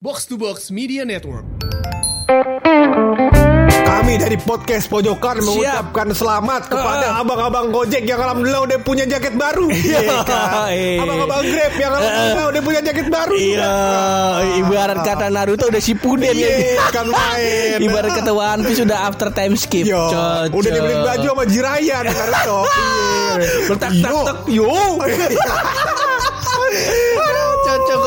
Box to Box Media Network. Kami dari podcast Pojokan mengucapkan selamat kepada abang-abang Gojek yang alhamdulillah udah punya jaket baru. Iya kan? Iya. Abang-abang Grab yang alhamdulillah udah punya jaket baru. Iya, ibarat kata Naruto udah Shippuden ya. Kan main. Ibarat kata One Piece udah after time skip. Yo, Cocok. udah dibeli baju sama Jiraya nih Naruto. Iya. Bertak tak Yo. tak yo.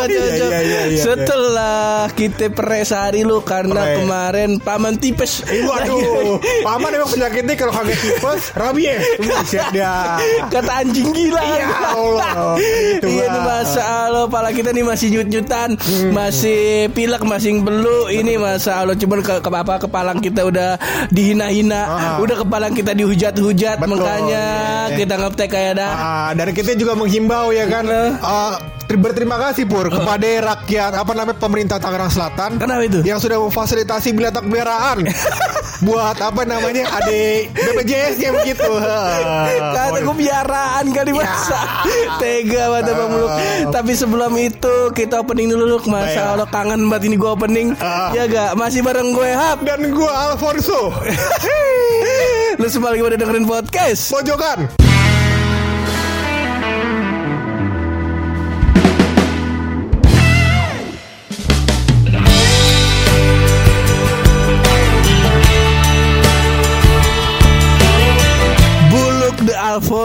Cocok Iya, cocok. iya, iya, iya. Setelah kita peres hari lu karena kemarin paman tipes. Eh, Waduh, paman emang penyakitnya kalau kagak tipes, rabies. Buset dia. Kata anjing gila. Ya Allah, gitu, iya nih masa Allah pala kita nih masih nyut-nyutan, masih pilek, masih belu. Ini masa Allah cuman ke, ke apa kepalang kita udah dihina-hina, Ah. udah kepalang kita dihujat-hujat Betul, makanya iya. kita ngetek kayak dah. Ah, dan kita juga menghimbau ya kan ter- berterima kasih Pur kepada rakyat apa namanya pemerintah Tangerang Selatan Kenapa itu? yang sudah memfasilitasi binatang peliharaan buat apa namanya adik BPJS nya begitu. Kata gue biaraan kali Ya. masa Tega banget Bang Muluk Tapi sebelum itu Kita opening dulu Luk. Masa Allah kangen banget ini gue opening Ah. Ya gak Masih bareng gue Hap Dan gua Alfonso Lu semua lagi pada dengerin podcast Pojokan.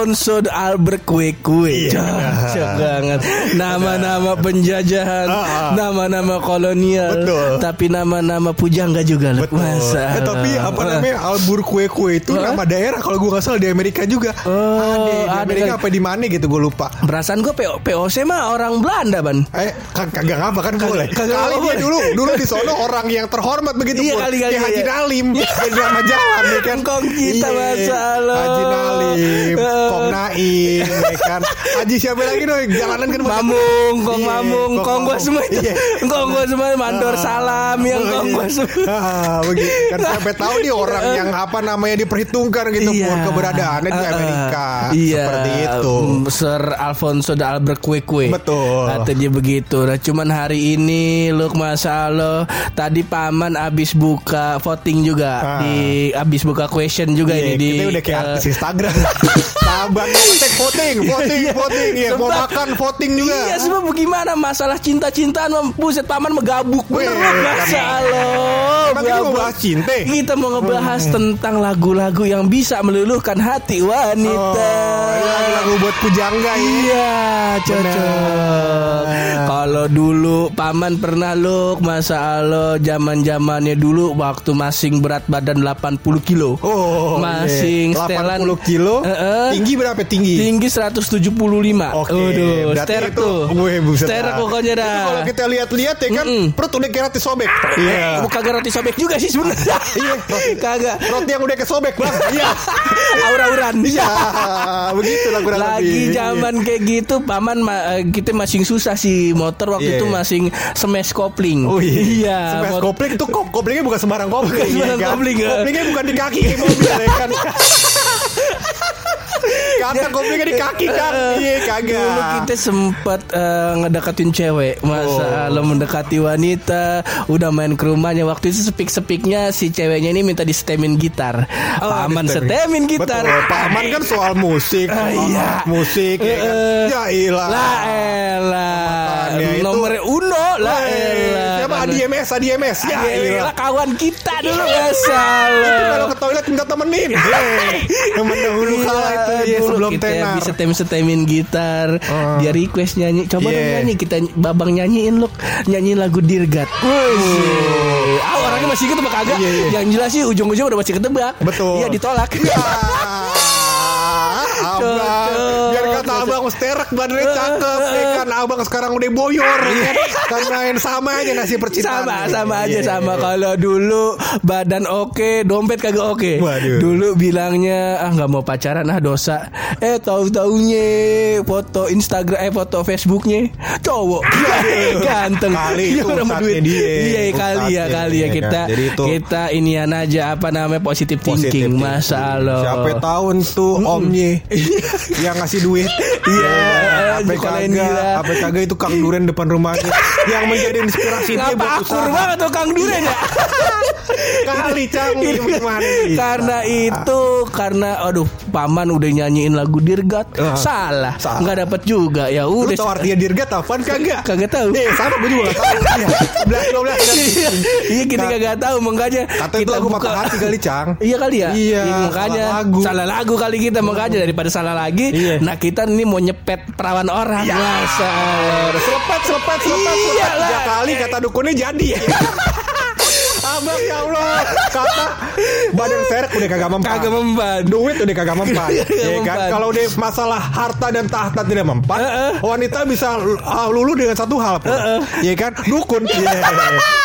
Alfonso de Albert Kue Kue Iya. Cocok banget Nama-nama penjajahan Ah, ah. Nama-nama kolonial Betul. Tapi nama-nama pujangga juga Betul. Masa Eh, tapi apa namanya Albur kue kue itu nama daerah kalau gua nggak salah di Amerika juga. Oh, ada di Amerika apa di mana gitu gue lupa. Perasaan gue PO, POC mah orang Belanda ban Eh, kan kagak apa kan boleh. kali dia dulu dulu di sono orang yang terhormat begitu Iya, kali, kali, Haji iya. Nalim jadi nama jalan ya kan. Kong kita, masalah. Haji Nalim, Eh. Kong Naim, ya kan. Haji siapa lagi dong jalanan kan Mamung, kong Iya, mamung, kong gua Mamung. semua itu. Iya. Kong gua semua mandor Ah. salam yang Oh, kong iya. gua semua. Ah, begitu. Kan sampai tahu nih orang yang apa namanya diperhitungkan gitu Iya. Keberadaannya di Ah, ah. Amerika. Iya. Seperti itu. Mm, Sir Alfonso de Kue. Betul. Kata dia begitu. Nah, cuman hari ini look masa tadi paman abis buka voting juga Ah. di abis buka question juga Iya, ini di kita udah kayak artis Instagram. Sabar voting, voting, voting, voting, ya. Mau makan voting juga. Iya sebab bagaimana masalah cinta-cintaan buset paman megabuk Weh, beneran masa Allah. Emang kita mau bahas cinta? Kita mau ngebahas tentang lagu-lagu yang bisa meluluhkan hati wanita. Oh, lagu-lagu buat pujangga ya. Iya, cocok. Kalau dulu paman pernah lu masa Allah zaman-zamannya dulu waktu masing berat badan 80 kilo. Oh, masing iya. setelan 80 kilo. Tinggi berapa tinggi? Tinggi 175. Oke, Waduh, berarti sterek itu, tuh. Wih, buset Sterek dah. pokoknya dah. Itu kalau kita lihat-lihat ya kan, Mm-mm. perut udah kayak roti sobek. Iya. Bukan kagak roti sobek juga sih sebenarnya. Iya, kagak. Roti yang udah kesobek, Bang. Iya. Aura-auran. Iya, begitu lah kurang Lagi lebih. zaman kayak gitu paman ma- eh, kita masih susah sih motor waktu Iya. itu masih smash kopling. Oh iya, Iya. Smash kopling itu kop koplingnya bukan sembarang kopling. Bukan sembarang ya kan? kopling, ya. Koplingnya bukan di kaki mobil ya kan. Kata koplingnya di kaki kan. Iya kagak. Dulu kita sempet eh, ngedekatin cewek Masa Oh. lo mendekati wanita Udah main ke rumahnya Waktu itu sepik-sepiknya Si ceweknya ini minta disetemin gitar Oh, Paman di setemin gitar Betul. Paman kan soal musik, soal iya. musik ya kan. Eh, Ya ilah. Lah elah Nomor uno Lah elah Siapa ADMS, ADMS. Ya Ya ilah. elah kawan kita dulu Itu Masalah kalau ke toilet minta temenin. Hei, Temen dahulu kala itu ya Iya, sebelum kita tenar. bisa tem setemin gitar Oh. dia request nyanyi coba dong nyanyi kita babang nyanyiin loh nyanyiin lagu Dirgat Wih, ah orangnya masih ketebak Iya, iya. yang jelas sih ujung-ujung udah masih ketebak Betul. iya ditolak Ah, abang Cocok. biar kata abang sterek badannya cakep ya kan? Abang sekarang udah boyor ya kan? Karena yang sama aja nasib percintaan sama sama aja Iya. sama. kalau dulu badan oke dompet kagak oke. Dulu bilangnya ah nggak mau pacaran ah dosa. Eh tahu taunya foto Instagram eh foto Facebooknya cowok. Ganteng. Kali Iya, itu dia, iya kali ya kali ya. iya kita kan. Kita inian aja apa namanya positive Positif thinking. thinking. masalah Siapa tahun tuh omnya. Yang ngasih duit Iya, Apa sekolahin kagak, apa kagak itu Kang Duren depan rumahnya yang menjadi inspirasi dia buat usaha. banget tuh Kang Duren ya? Kali nih? karena itu karena aduh paman udah nyanyiin lagu Dirgat Ah, salah salah. nggak dapat juga ya Lu udah tau artinya dirgat apaan kagak? kagak tahu Eh sama gue juga gak tau Iya 11 12 iya kita Ka- kagak tahu makanya Kata itu lagu patah hati kali Cang Iya kali ya. Iya, makanya salah lagu. salah lagu kali kita makanya daripada salah lagi. Iya. Nah kita ini mau nyepet perawan orang. Ya. Masa. Selepet, selepet, selepet, Iya lah. Tiga kali kata dukunnya jadi. Abang ya Allah Kata Badan serek udah kagak mempan Kagak mempan. Duit udah kagak mempan ya kan. Kalau udah masalah harta dan tahta tidak mempan. Wanita bisa uh, lulu dengan satu hal. Ya kan Dukun Iya.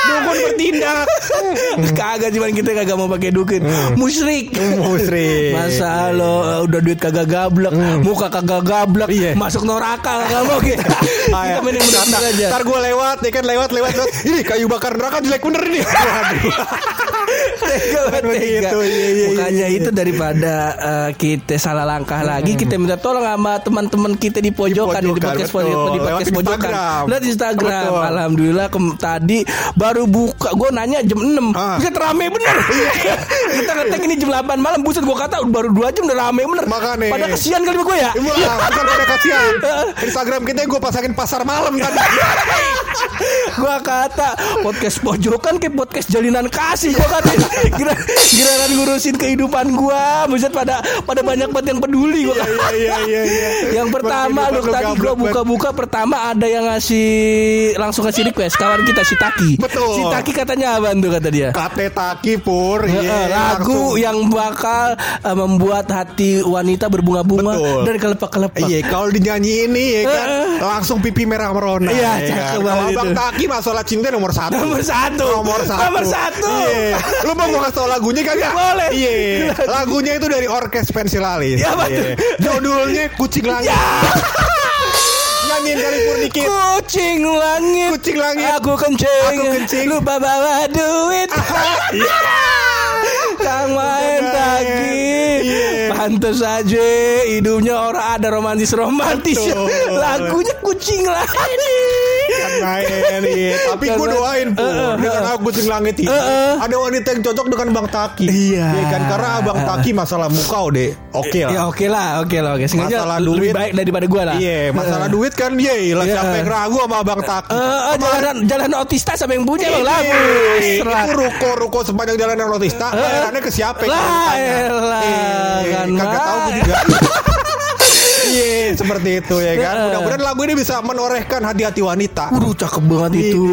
Dukun bertindak Kagak cuman kita kagak mau pakai dukun. Musyrik. Musrik Masa lo udah duit kagak gablek, muka kagak gablek, Iya. masuk neraka kagak mau kita. Ah, ya. Kita main yang bener aja. Ntar gue lewat ya kan lewat lewat lewat. Ini kayu bakar neraka jelek bener nih. Tega Kan banget, begitu, iya, iya, Makanya iya. itu daripada eh, kita salah langkah lagi, kita minta tolong sama teman-teman kita di pojokan, di, pojokan, podcast pojokan, di Lewat podcast pojokan. Instagram. Lihat Instagram. Betul. Alhamdulillah tadi baru buka. Gue nanya jam 6 Ah. Buset rame bener. kita ngetek ini jam 8 malam. Buset gue kata baru 2 jam udah rame bener. Makanya. Pada kesian kali gue ya. Bukan pada kasihan. Instagram kita gue pasangin pasar malam tadi. gua kata podcast pojokan kayak podcast jalinan kasih kira kan ngurusin kehidupan gua buset pada pada banyak banget yang peduli gua Iya iya iya iya. yang pertama lu tadi banget. buka-buka pertama ada yang ngasih langsung ngasih request kawan kita si Taki Betul. si Taki katanya apa tuh kata dia Kate taki pur. Iya, Heeh, lagu langsung. yang bakal eh, membuat hati wanita berbunga-bunga dan kelepek-kelepek. Iya, kalau dinyanyi ini ya kan langsung pipi merah merona. Iya, ya cakep kan? banget Abang. Taki masalah cinta nomor satu. Nomor satu. Nomor satu. Nomor satu. Iya. Lu mau kasih tau lagunya kagak? Boleh. Iya. Lagunya itu dari Orkes Pensilalis. Iya, betul. Judulnya Kucing Langit. Nyanyiin kali pur dikit. Kucing langit Kucing langit. Aku kencing Aku kencing. Lupa bawa duit Kang main tagi Iya. Pantes aja Hidupnya orang ada romantis-romantis Betul. Lagunya kucing langit Kan main iya. Tapi gue doain eh, dengan aku kucing langit ini. Ada wanita yang cocok dengan Bang Taki. Iya. Iya kan karena Abang Taki masalah muka udah oke lah. Ya oke lah Oke lah oke Masalah lebih duit. baik daripada gue lah Iya, masalah duit kan dia lah Iya. siapa yang ragu sama Abang Taki. Jalan jalan otista sama yang punya bang lagu Iya, Serah. Itu ruko-ruko sepanjang jalan Rotista, bayarannya ke siapa? Lah, Iya, kan, kagak tahu gue juga. Iya, seperti itu ya kan. Heeh. Mudah-mudahan lagu ini bisa menorehkan hati-hati wanita. Waduh cakep banget itu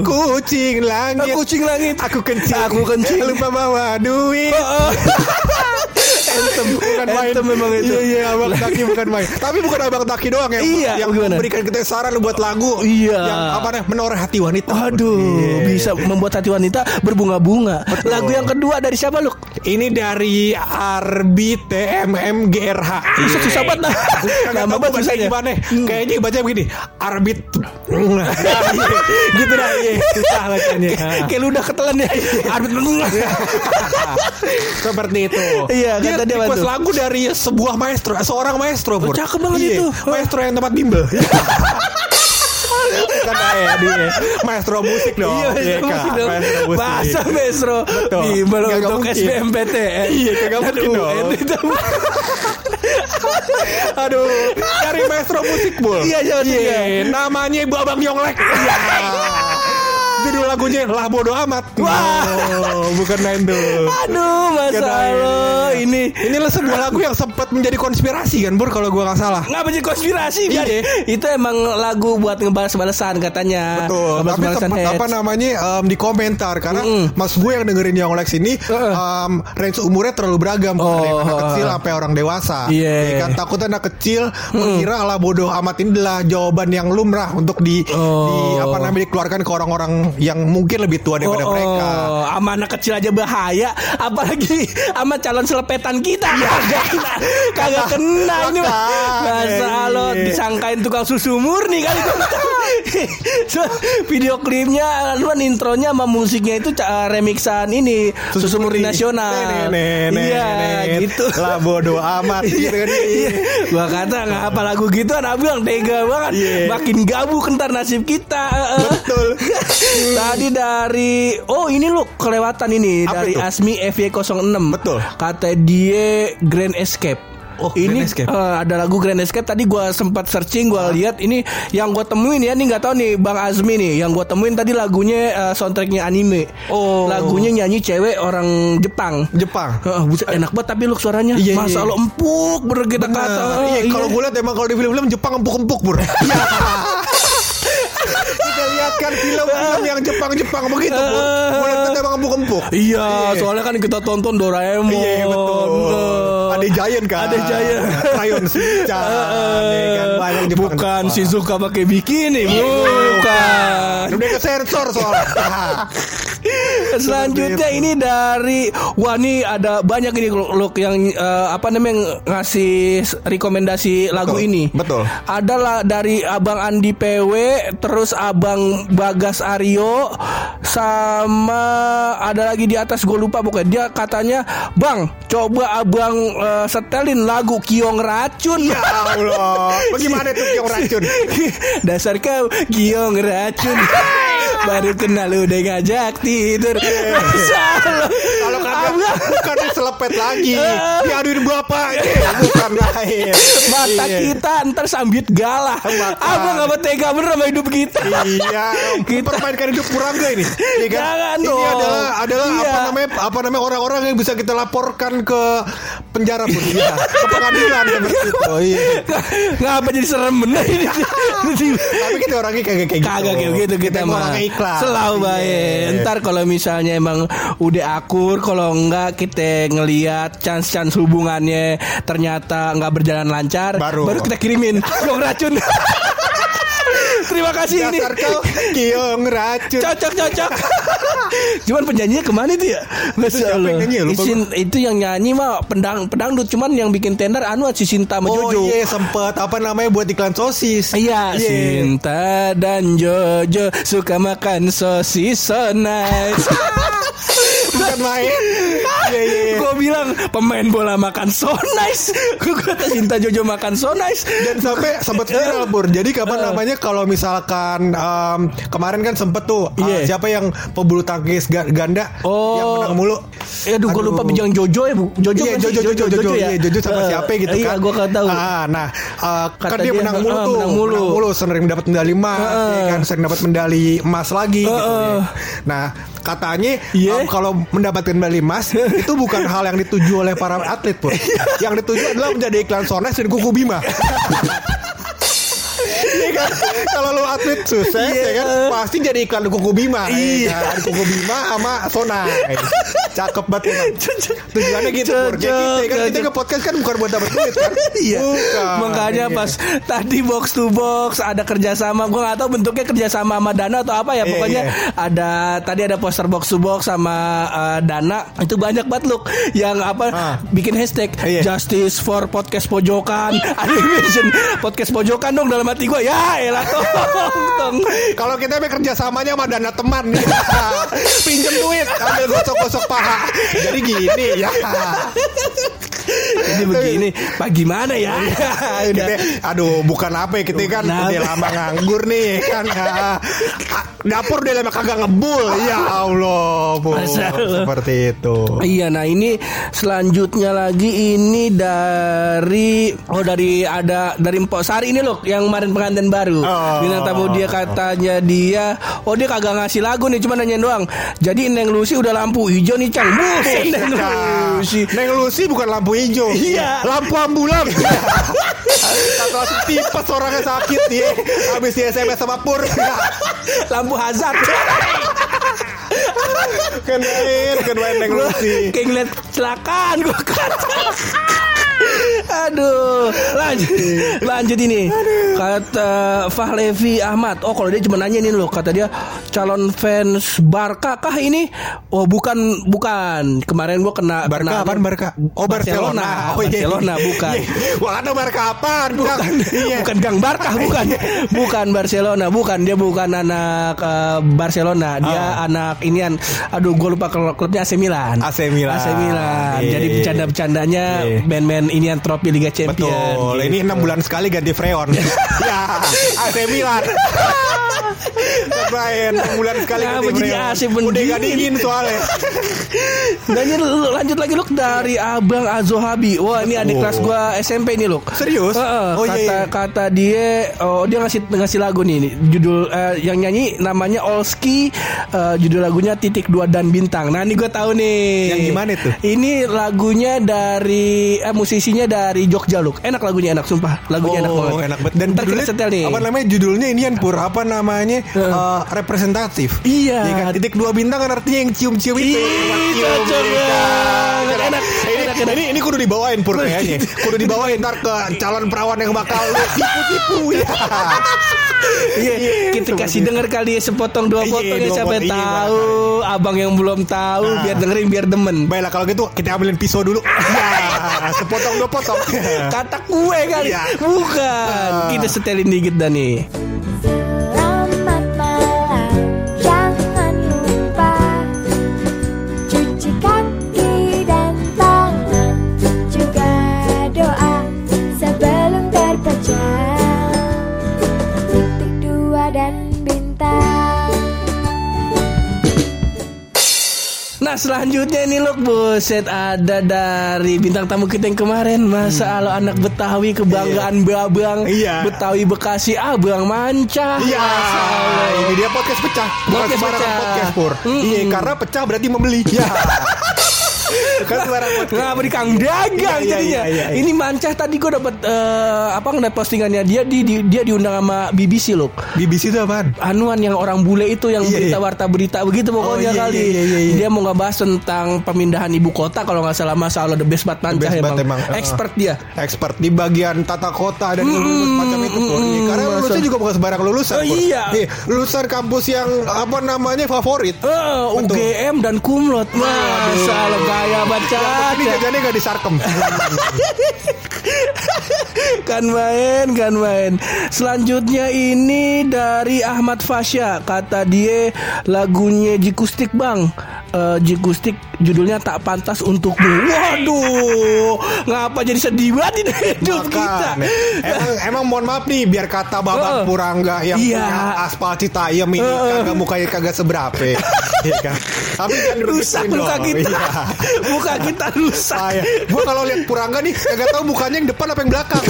Kucing langit. Kucing langit Aku kencing. Aku kencing. Lupa bawa duit. Entem bukan main. Entem memang itu Iya, iya, Abang Taki bukan main. Tapi bukan Abang Taki doang yang Iya, yang gimana? memberikan kita saran buat lagu Iya. yang apa nih menoreh hati wanita. Aduh, Iya. bisa membuat hati wanita berbunga-bunga. Lagu yang kedua dari siapa lu? Ini dari Arbi TMM GRH. Susah susah banget nah. Nama tahu banget susahnya. gimana. Kayaknya baca begini. Arbit. Nah, gitu dah. Iya, susah bacanya. Kayak lu udah ketelan ya. Arbit Seperti itu. Iya, kata dia apa request tuh? lagu dari sebuah maestro, seorang maestro. Pur. cakep banget Iya, itu. Maestro yang tempat bimbel. Bukan ya, dia maestro musik dong. Iya, Iya, maestro Kak. musik dong. Maestro musik. Bahasa maestro. Betul. Bimbel untuk. SBMPTN. Iya, kagak mungkin dong. Aduh, dari maestro musik, Bul. Iya, iya, iya. namanya Ibu Abang Yonglek. Judul lagunya Lah Bodo Amat. Wah. Oh, bukan tuh. Aduh, masa Kena lo ini Inilah sebuah lagu yang sempat menjadi konspirasi kan, Bur, kalau gua nggak salah. Ngapa jadi konspirasi kan? Iya. Itu emang lagu buat ngebalas-balasan katanya. Betul. Tapi sempat apa namanya em, di komentar karena Mm-mm. mas gue yang dengerin Yonglex ini Heeh. em, range umurnya terlalu beragam Oh, dari anak kecil sampai orang dewasa. Iya. Ya kan takutnya anak kecil mengira lah bodoh amat ini adalah jawaban yang lumrah untuk di, Oh. di apa namanya dikeluarkan ke orang-orang yang mungkin lebih tua daripada Oh, mereka. oh, sama anak kecil aja bahaya, apalagi sama calon selepetan kita. Kagak kena, kagak kena ini mah. Masa lo iya. disangkain tukang susu murni kali. So, video klipnya lu kan intronya sama musiknya itu remixan ini Susu Murni Nasional. Iya, gitu. Lah bodo amat gitu kan. Iya. Gua kata nggak apa lagu gitu anak bilang tega banget. Iya. Makin gabuk entar nasib kita. Betul. Tadi dari oh ini lu kelewatan ini Apa dari itu? Asmi FY06. Betul. Kata dia Grand Escape. Oh, ini Grand Escape. eh, ada lagu Grand Escape tadi gua sempat searching gua lihat ini yang gua temuin ya nih nggak tahu nih Bang Azmi nih yang gua temuin tadi lagunya eh, soundtracknya anime. Oh. Lagunya nyanyi cewek orang Jepang. Jepang. Buset, enak banget tapi lu suaranya Iya, masa iya. lo empuk bener kita kata. Iya, kalau gue lihat emang kalau di film-film Jepang empuk-empuk, Bur. Lihat kan film-film yang Jepang-Jepang begitu, kan emang empuk-empuk. Iya, soalnya kan kita tonton Doraemon. Iya betul. Eh, Ada Giant kan. Ada Giant. Rayon Shinchan. ya kan banyak Jepang. Bukan. Shizuka pakai bikini, bukan. Udah ke sensor soalnya. Selanjutnya ini dari wah ini ada banyak ini look yang eh, apa namanya ngasih rekomendasi lagu Betul, ini. betul. Adalah dari Abang Andi PW, terus Abang Bagas Aryo sama ada lagi di atas gue lupa pokoknya dia katanya, "Bang, coba Abang eh, setelin lagu Kiong Racun." Ya Allah. Bagaimana tuh yang racun? Dasar kau Kiong Racun. Baru kenal udah ngajak tidur. Lo? Kalau kagak bukan selepet lagi. Diaduin bapak. Bukan lain. Mata Iya. kita ntar sambit galah. Abang gak tega bener sama hidup kita Iya, Kita- mempermainkan hidup kurangga ini. Iya kan? Jangan ini dong. adalah adalah Iya. apa namanya apa namanya orang-orang yang bisa kita laporkan ke penjara pun iya. ke pengadilan seperti itu. Oh, iya. Ngapa jadi serem bener ini Tapi kita orangnya kagak kayak gitu. Kagak kayak gitu kita, mah orangnya ikhlas. Selalu baik Iya. Ntar kalau misalnya emang udah akur Kalau enggak kita ngeliat Chance-chance hubungannya Ternyata nggak berjalan lancar Baru. kita kirimin Kiong racun Terima kasih ini Dasar kau kiong racun. Cocok cocok. cuman penyanyinya ke mana itu ya? Siapa Allah. yang nyanyi ya? Lupa Isin, itu yang nyanyi mah pendang pedangdut cuman yang bikin tender anu si Sinta sama Oh Jojo. iya sempet apa namanya buat iklan sosis. Iya, Iya. Sinta dan Jojo suka makan sosis so nice. Bukan main. Iya iya. iya. Gue bilang pemain bola makan so nice. Gue kata Sinta Jojo makan so nice. Dan sampai sempat viral Bur. Jadi kapan namanya kalau misalkan em, kemarin kan sempet tuh uh, Iya. siapa yang pebulu tangkis ga- ganda Oh. yang menang mulu. Eh, aduh, gue lupa bijang Jojo ya, Bu. Jojo iya, kan sih? Jojo, Jojo, Jojo, ya? iya, Jojo sama Eh, siapa gitu Iya, kan? gue gak tahu. Ah, nah, uh, kan dia, menang mulu tuh, menang mulu. sering dapat medali emas, Heeh. ya kan, sering dapat medali emas lagi. gitu, Heeh. ya. Nah, katanya Iya. um, kalau mendapatkan medali emas itu bukan hal yang dituju oleh para atlet pun. yang dituju adalah menjadi iklan Sones dan Kuku Bima. Iya kan? Kalau lu atlet sukses Iya. ya kan pasti jadi iklan Kuku Bima. Iya. Ya kan? Kuku Bima sama Sonai. Cakep banget emang. Tujuannya gitu. Pur. Kayak Cocok, kita kan kita ke podcast kan bukan buat dapat duit kan? Iya. Bukan. Makanya Iya. pas tadi box to box ada kerjasama, gue nggak tahu bentuknya kerjasama sama Dana atau apa ya. Iya, Pokoknya iya. ada tadi ada poster box to box sama eh, Dana itu banyak banget loh yang apa Ah. bikin hashtag Iya. Justice for Podcast Pojokan. mention podcast Pojokan dong dalam hati gue. Ya elah tong tong. Kalau kita mau kerjasamanya sama dana teman nih. Pinjem duit Ambil gosok-gosok paha Jadi gini ya Ini begini, pak gimana ya? Udah. kita, aduh bukan apa ya kita kan Kenapa? udah lama nganggur nih kan Ah, dapur udah lama kagak ngebul ya Allah bu seperti itu Iya, nah ini selanjutnya lagi ini dari oh dari ada dari Mpok Sari ini loh yang kemarin pengantin baru. Oh. Bintang tamu dia katanya dia oh dia kagak ngasih lagu nih cuma nanyain doang. Jadi Neng Lucy udah lampu hijau nih Cang. Buset Neng Lucy. Neng Lucy bukan lampu hijau Iya. lampu ambulan kata tipes orangnya sakit dia habis di SMS sama Pur Lampu hazard. main kan main Neng Lucy kayak ngeliat kecelakaan gua kata. Aduh, lanjut, lanjut ini. Kata Fahlevi Ahmad. Oh, kalau dia cuma nanya nih loh, kata dia calon fans Barca kah ini? Oh, bukan, bukan. Kemarin gua kena Barca kena- apaan Barca? Oh Barcelona. Oh, iya. Barcelona bukan. Iya. Wah ada Barca apaan? Bukan. Iya. Bukan Gang Barkah, bukan. Bukan Barcelona, bukan. Dia bukan anak eh, Barcelona. Dia Ah. anak inian. Aduh, gue lupa klub- klubnya AC Milan. AC Milan. AC Milan. Iya. Jadi bercanda-bercandanya Iya. band-band inian trofi Liga Champions. Betul. gitu. Ini enam bulan sekali ganti freon. ya, AC Milan. Main enam bulan sekali Kenapa ganti jadi. AC Udah gak dingin soalnya. Dan ini lu- lanjut lagi Luk dari Abang Azohabi. Wah, ini adik Oh. kelas gua SMP nih, Luk. Serius? Heeh, Oh, kata iya, iya. kata dia oh dia ngasih ngasih lagu nih, judul eh, yang nyanyi namanya Olski eh, judul lagunya titik dua dan bintang. Nah, ini gue tahu nih. Yang gimana tuh? Ini lagunya dari eh, musisinya dari Jogja, Luk. Enak lagunya enak sumpah. Lagunya enak banget. Oh, enak banget. Dan Ntar kita judulnya setel nih. apa namanya judulnya ini yang pur apa namanya eh, representatif. Iya. Ya kan? Titik dua bintang kan artinya yang cium-cium itu. Ih, Buat cium, cocok iya. banget. Enak, Ini, enak, enak. ini ini kudu dibawain pur kayaknya. Kudu dibawain ntar ke calon perawan yang bakal tipu-tipu ya. Iya, Iya, kita seperti kasih denger kali ya sepotong dua Iya, potong ya siapa iya, tahu abang yang belum tahu Nah. biar dengerin biar demen. Baiklah kalau gitu kita ambilin pisau dulu. Ya, sepotong dua potong. Kata kue kali, Iya. bukan. Ah. Kita setelin dikit dah nih. Selanjutnya ini loh buset ada dari bintang tamu kita yang kemarin masa lo anak Betawi kebanggaan babang Hmm. Iya. Betawi Bekasi abang manca Iya, Allah. ini dia podcast pecah. Bukan Podcast pecah. podcast pur. Mm-mm. Iya, karena pecah berarti membeli. Ya. Bukan sembarang podcast. Ngapa di kang dagang Iya, iya, jadinya. iya, iya. Ini mancah tadi gue dapat eh, apa ngeliat postingannya dia di, di- dia diundang sama BBC loh. BBC itu apaan? Anuan yang orang bule itu yang Iya, berita iya. warta berita begitu pokoknya Oh, iya, kali. iya, iya, iya, iya. Dia mau ngebahas tentang pemindahan ibu kota kalau nggak salah masalah the best bat mancah best emang. emang. Expert dia. Expert di bagian tata kota dan Mm-mm, macam itu Pur. Iya, Karena lulusnya masa- juga bukan sembarang lulusan. Oh, iya. lulusan kampus yang apa namanya favorit. Eh, Betul. UGM dan kumlot. Masa lo gaya baca. Ini kerjanya gak disarkem. kan main, kan main. Selanjutnya ini dari Ahmad Fasya. Kata dia lagunya Jikustik bang. Eh, Jikustik judulnya tak pantas untukmu. Waduh, ngapa jadi sedih banget ini hidup kita. Makan. Emang, emang mohon maaf nih biar kata Babang Heeh. Purangga yang Iya. punya aspal Citayam ini Heeh. kagak mukanya kagak seberapa. Iya kan? Tapi kan Rusak muka kita. Iya. Muka kita rusak. Saya, gua kalau lihat Purangga nih kagak tahu mukanya yang depan apa yang belakang.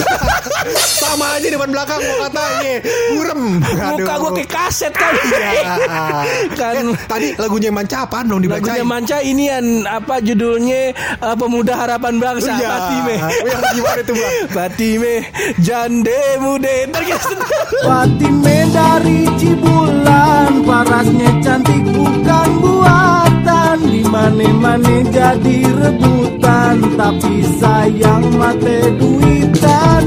Sama aja depan belakang gua katanya. Burem. Muka gue kayak kaset kan. Iya. kan Eh, tadi lagunya Manca apaan dong Lagunya? Manca ini yang apa judulnya eh, Pemuda Harapan Bangsa Iya. Fatime. Oh, yang gimana tuh, Bang? Fatime Jande Mude. Fatime dari Cibulan Parasnya cantik bukan buatan Di mane-mane jadi rebutan Tapi sayang mate duitan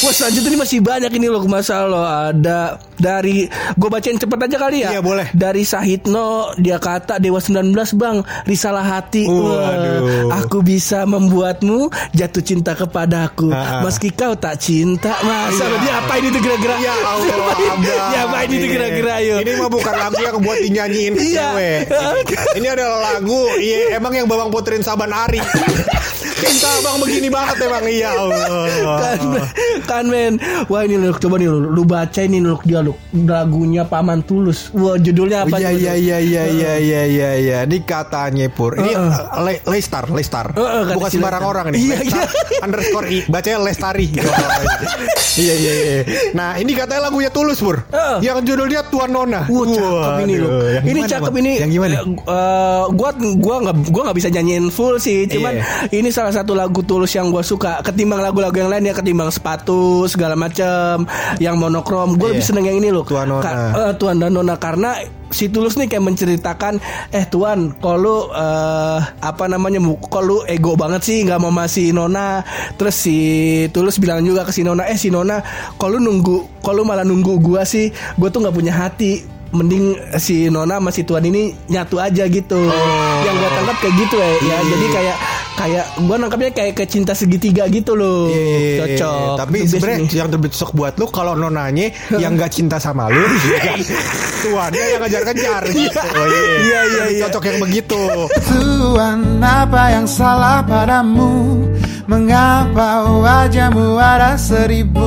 Wah selanjutnya ini masih banyak ini loh masalah loh Ada dari Gue bacain cepet aja kali ya Iya, boleh. Dari Sahitno Dia kata Dewa 19 bang Risalah hati Wah, Waduh. Aku bisa membuatmu Jatuh cinta kepadaku Ah, ah. Meski kau tak cinta Masa Iya. dia apa ini tuh kira-kira Ya Allah. Ya apa ini tuh kira-kira yuk Ini mah bukan lagu yang buat dinyanyiin Iya. cewek. Ini adalah lagu iya emang yang Babang puterin Saban Ari. Cinta abang begini banget emang iya Allah. kan, kan men Wah ini lu coba nih lu, lu baca ini lu dia lu lagunya Paman Tulus. Wah judulnya apa? Iya coba, iya Lu? iya iya iya iya iya iya. Ini katanya pur. Ini uh, Le- Lestar Lestar. Bukan sembarang orang ini. Iya, Lestar underscore i. Bacanya Lestari. Iya iya iya. Nah ini katanya lagunya Tulus pur. Yang judulnya Tuan Nona. Wah cakep ini yang Ini cakep Bang? ini. Yang gimana? Eh, gua gua nggak gua nggak bisa nyanyiin full sih. Cuman Iya. ini salah salah satu lagu tulus yang gue suka. Ketimbang lagu-lagu yang lain ya ketimbang sepatu segala macam yang monokrom. Gue lebih Iya. seneng yang ini loh. Tuan Nona. Ka- eh, Tuan dan Nona. Karena si Tulus nih kayak menceritakan eh Tuan kalau lu eh, apa namanya kalau lu ego banget sih nggak mau masih Nona? Terus si Tulus bilang juga ke si Nona eh si Nona kalau lu nunggu kalau malah nunggu gua sih? Gua tuh nggak punya hati mending si Nona sama si Tuan ini nyatu aja gitu yang gua tangkap kayak gitu ya, ya jadi kayak kayak gua nangkapnya kayak ke cinta segitiga gitu loh Iya, cocok Tapi sebenarnya yang tercocok buat lu kalau nonanya yang gak cinta sama lu, kan? tuannya yang ngejar-ngejar. gitu. Oh, Iya, iya, iya. Cocok yang begitu. Tuhan apa yang salah padamu Mengapa wajahmu ada seribu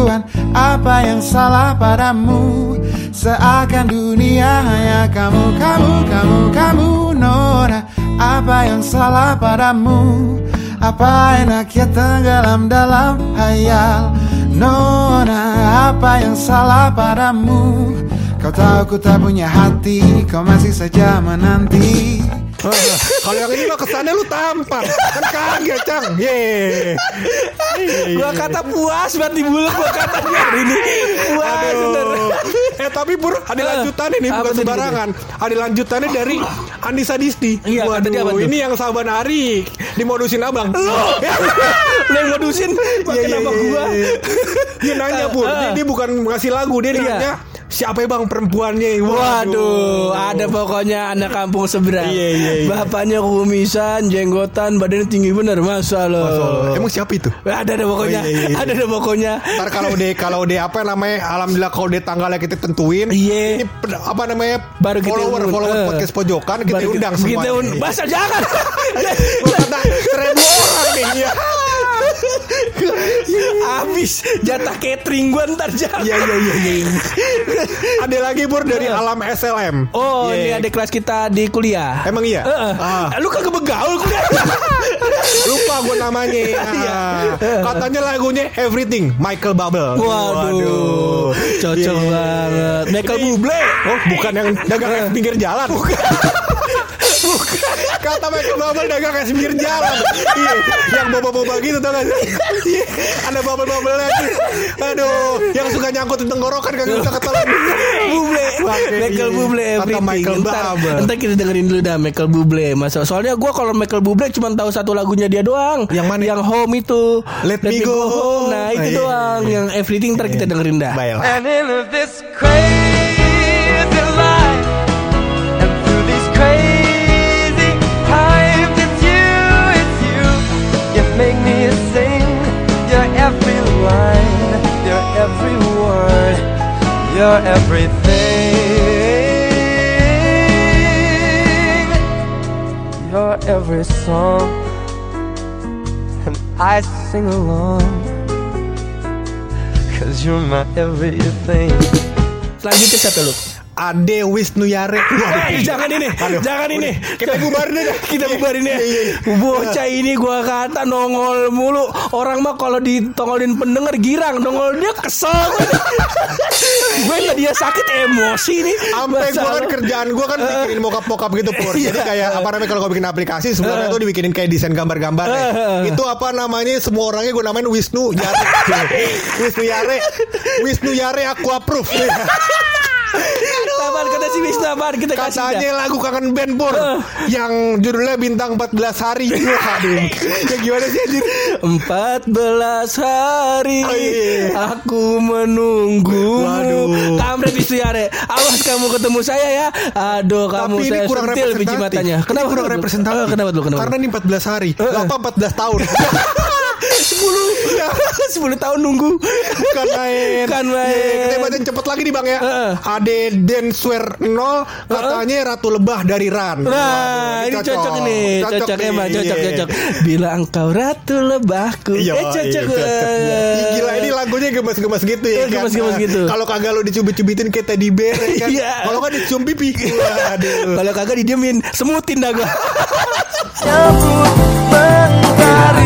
Tuhan apa yang salah padamu? Seakan dunia hanya kamu, kamu, kamu, kamu Nona apa yang salah padamu? Apa enaknya tenggelam dalam hayal? Nona apa yang salah padamu? Kau tahu ku tak punya hati Kau masih saja menanti Kalau yang ini mah kesannya lu tampar. Kan kaget, Cang. Ye. Gua kata puas banget di mulut gua hari ini. Puas bener. Eh tapi Pur, ada lanjutannya nih bukan sembarangan. Ada lanjutannya dari Andi Sadisti. Iya, kata tuh? ini yang sahabat Ari dimodusin abang. Lu yang modusin pakai Iya, nama iya, gua. iya. Dia nanya Pur, Ah, dia, ah. dia bukan ngasih lagu, dia Iya. nanya siapa ya bang perempuannya. Waduh, ada pokoknya anak kampung seberang. Iya, iya, iya. Bapaknya kumisan, jenggotan, badannya tinggi bener, masa lo. Emang siapa itu? Ada ada pokoknya, Oh, iya, iya, iya. ada ada pokoknya. Ntar kalau deh kalau deh apa namanya alhamdulillah kalau deh tanggalnya kita tentuin Iya. apa namanya Baru kita follower undang. follower Eh. podcast pojokan kita Baru undang kita semua und- Masa jangan. Seribu orang nih ya Habis jatah catering gua ntar jangan. Iya iya iya iya. Ada lagi Pur dari alam SLM. Oh, Iya. ini ada kelas kita di kuliah. Emang iya? Heeh. Ah. Lu kagak begaul kuliah. Lupa gue namanya. Iya. Ah. Katanya lagunya Everything Michael Bubble. Waduh, cocok Iya. banget. Michael Bublé. Oh, bukan yang dagang pinggir jalan. Bukan. Kata Michael Bubble dagang es pinggir jalan. Iya, yang boba-boba gitu tau gak sih? Iya, Ada bubble-bubble lagi. Aduh, yang suka nyangkut di tenggorokan kagak bisa ketelan. Pakai Michael ini. Bublé Kata everything. Michael Ntar, Bubble. ntar kita dengerin dulu dah Michael Bublé. Masa soalnya gua kalau Michael Bublé cuma tahu satu lagunya dia doang. Yang mana? Yang Home itu. Let Me Go Home. Nah, itu Ah, iya. doang. Yang Everything ntar kita dengerin dah. Baiklah. And in this crazy every word, your everything, your every song, and I sing along. Cause you're my everything. Selanjutnya siapa lu? Ade Wisnu Yare. Eh, jangan ini, Aduh. jangan ini. Kita bubarin deh. Kita bubarin ya. Iya, iya, iya. Bocah ini gua kata nongol mulu. Orang mah kalau ditongolin pendengar girang, nongol dia kesel. gue nggak dia sakit emosi nih. Sampai gue kan kerjaan gue kan bikinin mockup-mockup gitu pur. Iya. Jadi kayak apa namanya kalau gue bikin aplikasi sebenarnya tuh dibikinin kayak desain gambar-gambar. Eh. Itu apa namanya semua orangnya gue namain Wisnu Yare. Wisnu Yare. Wisnu Yare aku approve. Apaan kata si Wisnu apaan kita. Katanya lagu kangen band pur Eh. yang judulnya bintang 14 hari. Waduh. Ya gimana sih anjir? 14 hari Oh, iya. aku menunggu. Waduh. Kamret Wisnu Yare. Awas kamu ketemu saya ya. Aduh kamu Tapi ini saya kurang sentil biji matanya. Kenapa Ini kurang representatif. Eh, Kenapa? Kenapa? Karena ini 14 hari. Eh. Apa 14 tahun? 10 10 tahun nunggu. Bukan main. Bukan main. Iya, kita bacain cepet lagi nih bang ya. Heeh. Ade Denswer 0 katanya Ratu Lebah dari Ran. Nah, Waduh, ini cocok, nih, cocok, nih. emang cocok, Iya. cocok. Bila engkau ratu lebahku, Iya, eh cocok. iya, banget. Ih, Gila ini lagunya gemes-gemes gitu ya Eh, gemes-gemes gitu. Kalau kagak lo dicubit-cubitin kayak teddy bear ya kan. Iya. Kalau kan dicium pipi. Kalau kagak didiemin, semutin dah gua. Nyambut mentari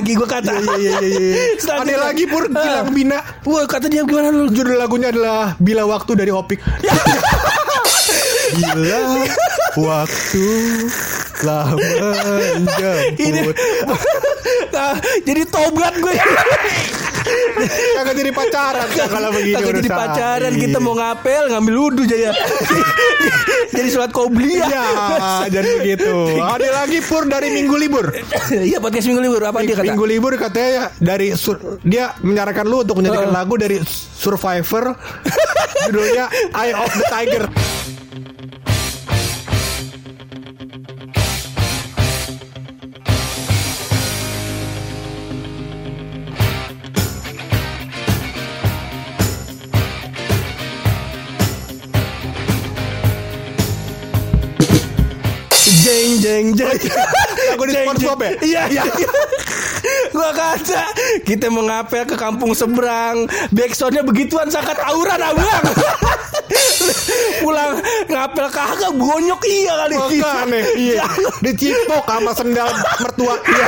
Pagi gue kata. Iya iya iya. iya. Ada Selanjutnya. lagi pur Gilang Ah. Bina. Wah kata dia gimana lu? Judul lagunya adalah Bila Waktu dari Opik. Bila waktu Ini menjemput. nah, jadi tobat gue. Kagak jadi pacaran kalau begini Kagak jadi pacaran Iya. kita mau ngapel ngambil wudhu jadi jadi sholat qobliyah. Ya, jadi begitu. Ada lagi pur dari minggu libur. Iya podcast minggu libur apa dia kata? Minggu libur katanya dari sur- dia menyarankan lu untuk menyanyikan lagu dari Survivor judulnya Eye of the Tiger. Jeng. Lagu di SpongeBob ya? Iya iya. iya. Gua kata kita mau ngapel ke kampung seberang. Backsoundnya begituan sangat auran abang. Pulang ngapel kagak bonyok iya kali. Makanya iya Dicipok sama sendal mertua Iya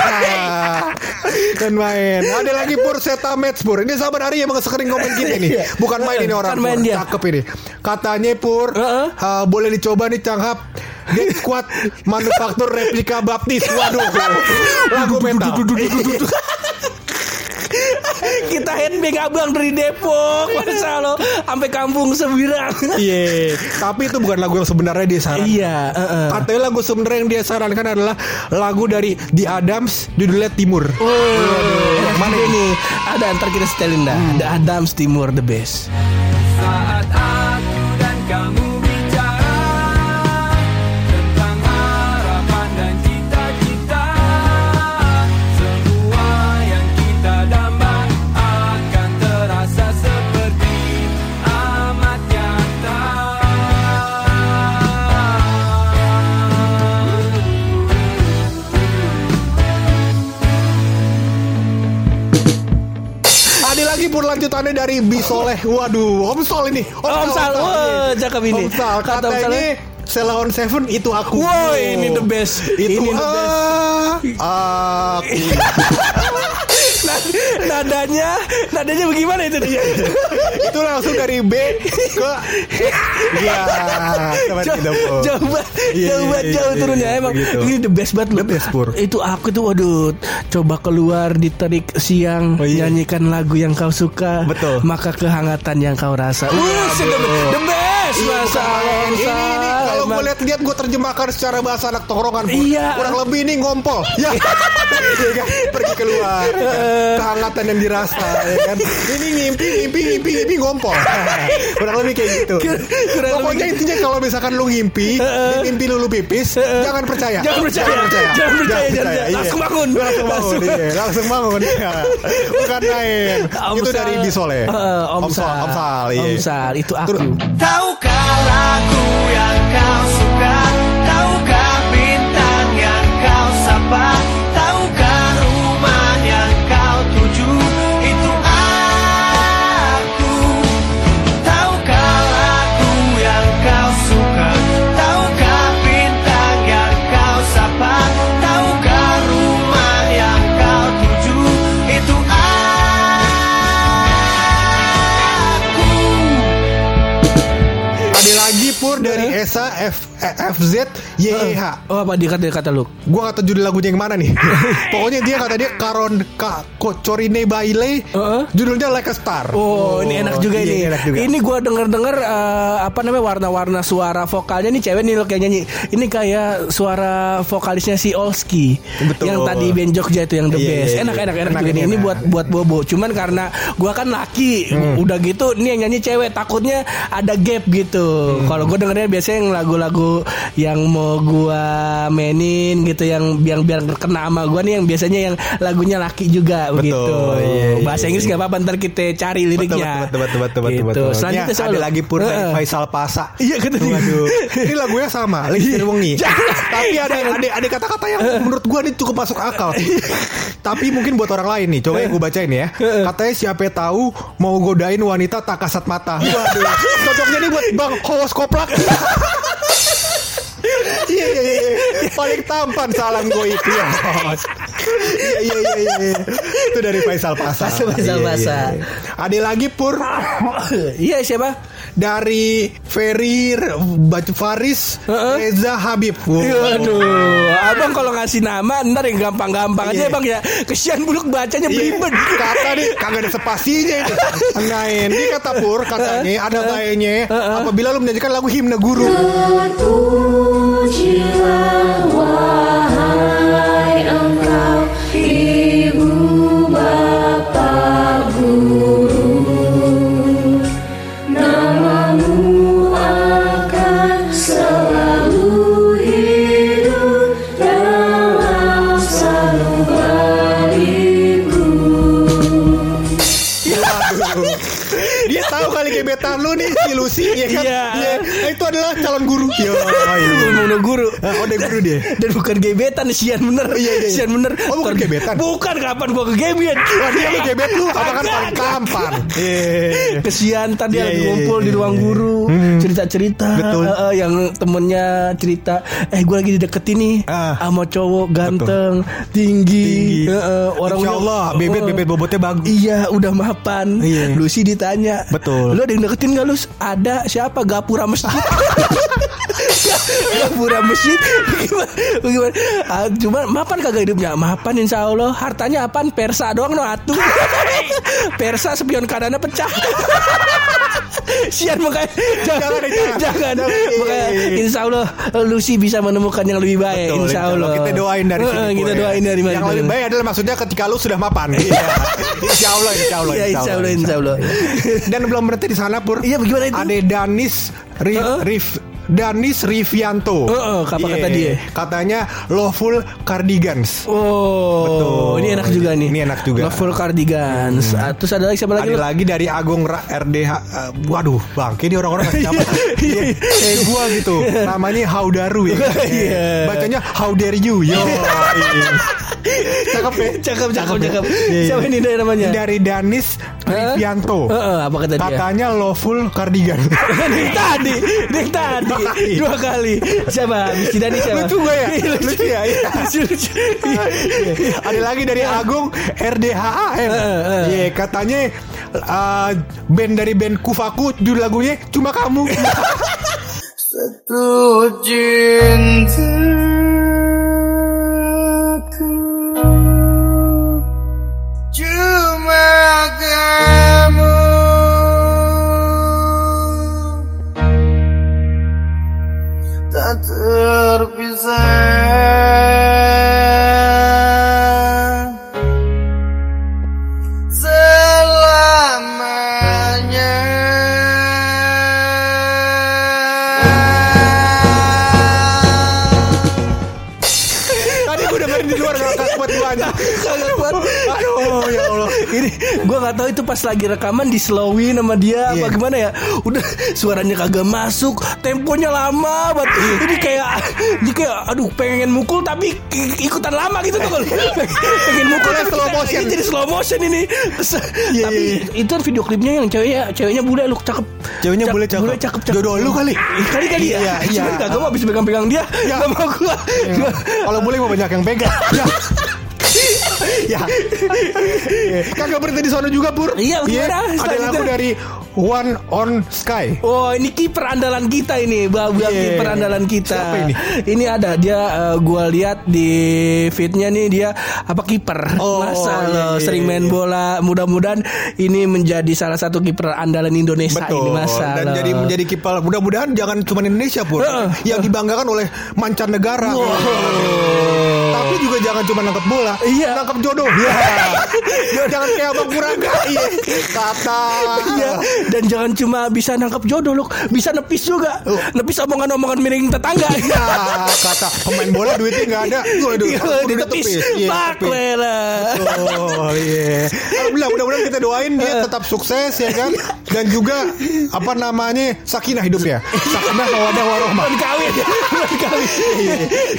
Dan main Ada lagi pur Seta Match pur Ini sahabat Ari yang sekering komen kita ini Iya. Bukan main ini orang Bukan main dia. Cakep ini Katanya pur Heeh. ah, Boleh dicoba nih Canghap Get Squad Manufaktur replika baptis. Waduh. Lagu metal. Kita headbang abang dari Depok. Masa lo. Sampai kampung seberang. Iya. Tapi itu bukan lagu yang sebenarnya dia sarankan Iya heeh. Katanya lagu sebenarnya yang dia sarankan adalah Lagu dari The Adams Judulnya Timur. Oh, yang mana nih? Ada ntar kita setelin dah. The Adams Timur the best. Lanjutannya dari Bisoleh. Waduh, Om Sol ini. Om Sal, wah, cakep ini. Om Sal, Kata Om katanya Saleh. Sela on Seven itu aku. Wow, ini the best. Itu Ini the best. aku. Nad- nadanya, nadanya bagaimana itu? itu langsung dari B ke. Iya, teman Jauh, jauh banget, Iya, jauh iya, banget, iya, jauh iya, turunnya iya, emang begitu. ini the best banget loh. The best, Pur. Itu aku tuh waduh, coba keluar di terik siang Oh, iya. nyanyikan lagu yang kau suka, Betul. maka kehangatan yang kau rasa. Wih, the, the best, Iya, masa Ini, ini Sal, kalau gue lihat-lihat gue terjemahkan secara bahasa anak tongkrongan. Iya. Kurang lebih ini ngompol Ya Iya kan? Pergi keluar ya kan? Kehangatan yang dirasa ya kan? Ini ngimpi, ngimpi, ngimpi, ngimpi ngompol Kurang lebih kayak gitu Kurang Pokoknya lebih- intinya kalau misalkan lu ngimpi di Mimpi lu lu pipis Jangan percaya Jangan percaya. Jangan percaya, jangan percaya. iya. Langsung bangun. Langsung bangun Langsung. iya. Langsung bangun iya. Bukan main Itu Sal. dari Bisole Om, Sal. Om Sal iya. Om Sal, itu aku. Tahukah lagu yang kau suka Tahukah F F, eh, FZ YH Oh apa dia kata kata lu? Gua kata judul lagunya yang mana nih Pokoknya dia kata dia Karon Ka, Kocorine Baile Heeh. Judulnya Like a Star Oh, ini enak juga iya, ini. enak juga. Ini gua denger-denger eh, apa namanya warna-warna suara vokalnya nih cewek nih lo kayak nyanyi. Ini kayak suara vokalisnya si Olski. Betul. Yang tadi band Jogja itu yang the Iya, best. iya, Enak iya. enak enak, Enak, nih. Ini enak. Hmm. buat buat bobo. Cuman karena gua kan laki, udah gitu ini yang nyanyi cewek takutnya ada gap gitu. Hmm. Kalau gua dengernya biasanya yang lagu-lagu yang mau gua mainin gitu yang yang biar kena sama gua nih yang biasanya yang lagunya laki juga Betul, begitu. iya, iya, Bahasa Inggris nggak apa-apa ntar kita cari liriknya. Betul betul betul betul betul, Gitu. betul. Selanjutnya Ya, siapa ada lagi dari Heeh. Faisal Pasa. Iya, kata dia. Waduh. Ini lagunya sama, lagi Wengi. Jangan. Tapi ada ada ada kata-kata yang menurut gua ini cukup masuk akal. Tapi mungkin buat orang lain nih, coba yang gue bacain ya. Katanya siapa tahu mau godain wanita tak kasat mata. Waduh. Cocoknya nih buat Bang Hos Koplak. Iya iya iya. Paling tampan salam gue itu ya. Bos. Iya iya iya iya. Itu dari Faisal Pasar. Faisal Iya, Pasar. iya. Ada lagi Pur Iya siapa? dari Ferry Batu Faris Heeh. Reza Habib. Wow. Waduh, abang kalau ngasih nama ntar yang gampang-gampang aja Iya. bang ya. Kesian buluk bacanya belibet. Kata nih kagak ada spasinya itu. Nah ini kata Pur katanya ada bayanya apabila lu menyanyikan lagu himne guru. you are one. Dia. Dan bukan gebetan sian bener. Iya, iya, iya. Sian bener. Oh, bukan gebetan? Bukan kapan gua ke gebet. Wah, dia lu gebet lu apa kan paling kampan. Iya. Kesian tadi Iya, lagi iya, ngumpul iya, di ruang iya. guru cerita-cerita Betul. eh, yang temennya cerita eh gue lagi dideketin nih Ah. sama cowok ganteng tinggi, Tinggi. Orangnya Insya Allah, bebet- eh, bebet bobotnya bagus. iya udah mapan Iya. Lucy ditanya Betul. lu ada yang deketin gak Lus ada siapa gapura masjid gapura masjid bagaimana, bagaimana? Ah, cuma mapan kagak hidupnya mapan insya Allah hartanya apaan persa doang no atu persa spion kanannya pecah Sian makanya Jangan, jangan. jangan Jangan. makanya insya Allah Lucy bisa menemukan yang lebih baik Betul, insya Allah Kita doain dari sini. Kita doain dari mana Yang lebih baik adalah maksudnya ketika lu sudah mapan. Iya. Insya Allah, insya Allah. Ya, insya Allah, insya Allah. Dan belum berhenti di sana Pur. Iya, bagaimana itu? Ada Danis Ri, Heeh. Rif Danis Rivianto. Heeh, apa kata Iya. dia? Katanya Lawful Cardigans. Oh, Betul. ini enak juga nih. Ini enak juga. Hmm. Full cardigans. Ah, terus ada lagi siapa lagi? Ada Lu? lagi dari Agung Ra- RDH eh, Waduh bangke ini orang-orang ngasih nama Iya, Eh gua gitu Namanya Haudaru ya Iya. Bacanya How dare you Yo iya. Cakep ya Cakep, cakep, cakep. Iya, iya. Siapa ini dari namanya? Dari Danis? Rivianto Heeh, apa kata dia? Katanya lawful cardigan Dari tadi, dari tadi kali. dua kali. Siapa? Misi Dani siapa? Lucu gak ya? Lucu. Lucu ya? Iya. Lucu, lucu. Ada lagi dari Agung RDHAM Heeh, heeh. Iya katanya eh, Band dari band Kufaku Judul lagunya Cuma Kamu Satu cintaku pas lagi rekaman di slowin sama dia Iya. apa gimana ya. Udah suaranya kagak masuk, temponya lama banget. Iya. Ini kayak ini kayak aduh pengen mukul tapi ikutan lama gitu tuh kalau pengen mukul tapi slow motion. jadi slow motion ini. Iya, tapi iya, itu video klipnya yang ceweknya ceweknya bule lu cakep. Ceweknya bule cakep. Bule cakep cakep. Jodoh lu kali. Ih, Kali kali ya. Iya, iya. Cuman kagak mau habis pegang-pegang dia. Iya. Gak mau gua. Gua- Kalau boleh mau banyak yang pegang Ya Kagak berhenti di sana juga Pur Iya, gimana? Ada Selanjutnya. lagu dari One on Sky Oh ini kiper andalan kita ini Bang Iya. kiper andalan kita Siapa ini? Ini ada dia eh, gua lihat di fitnya nih dia apa kiper Oh, Masa iya, iya, sering iya. main bola Mudah-mudahan ini menjadi salah satu kiper andalan Indonesia Betul ini masa Dan lo. jadi menjadi kiper Mudah-mudahan jangan cuma Indonesia Pur Heeh. Yang dibanggakan oleh mancanegara Tapi juga jangan cuma nangkep bola Iya. Nangkep jodoh ya. Jangan kayak Abang Puraga Iya Kata Iya, dan jangan cuma bisa nangkap jodoh loh, bisa nepis juga. Oh. Nepis omongan-omongan miring tetangga. Ya, kata pemain bola duitnya nggak ada. Waduh, Iya, udah ditepis. Iya, Pak tepis. Lela. Oh iya. Alhamdulillah mudah-mudahan kita doain dia tetap sukses ya kan dan juga apa namanya sakinah hidupnya. Sakinah mawadah warohmah. Belum kawin, kawin.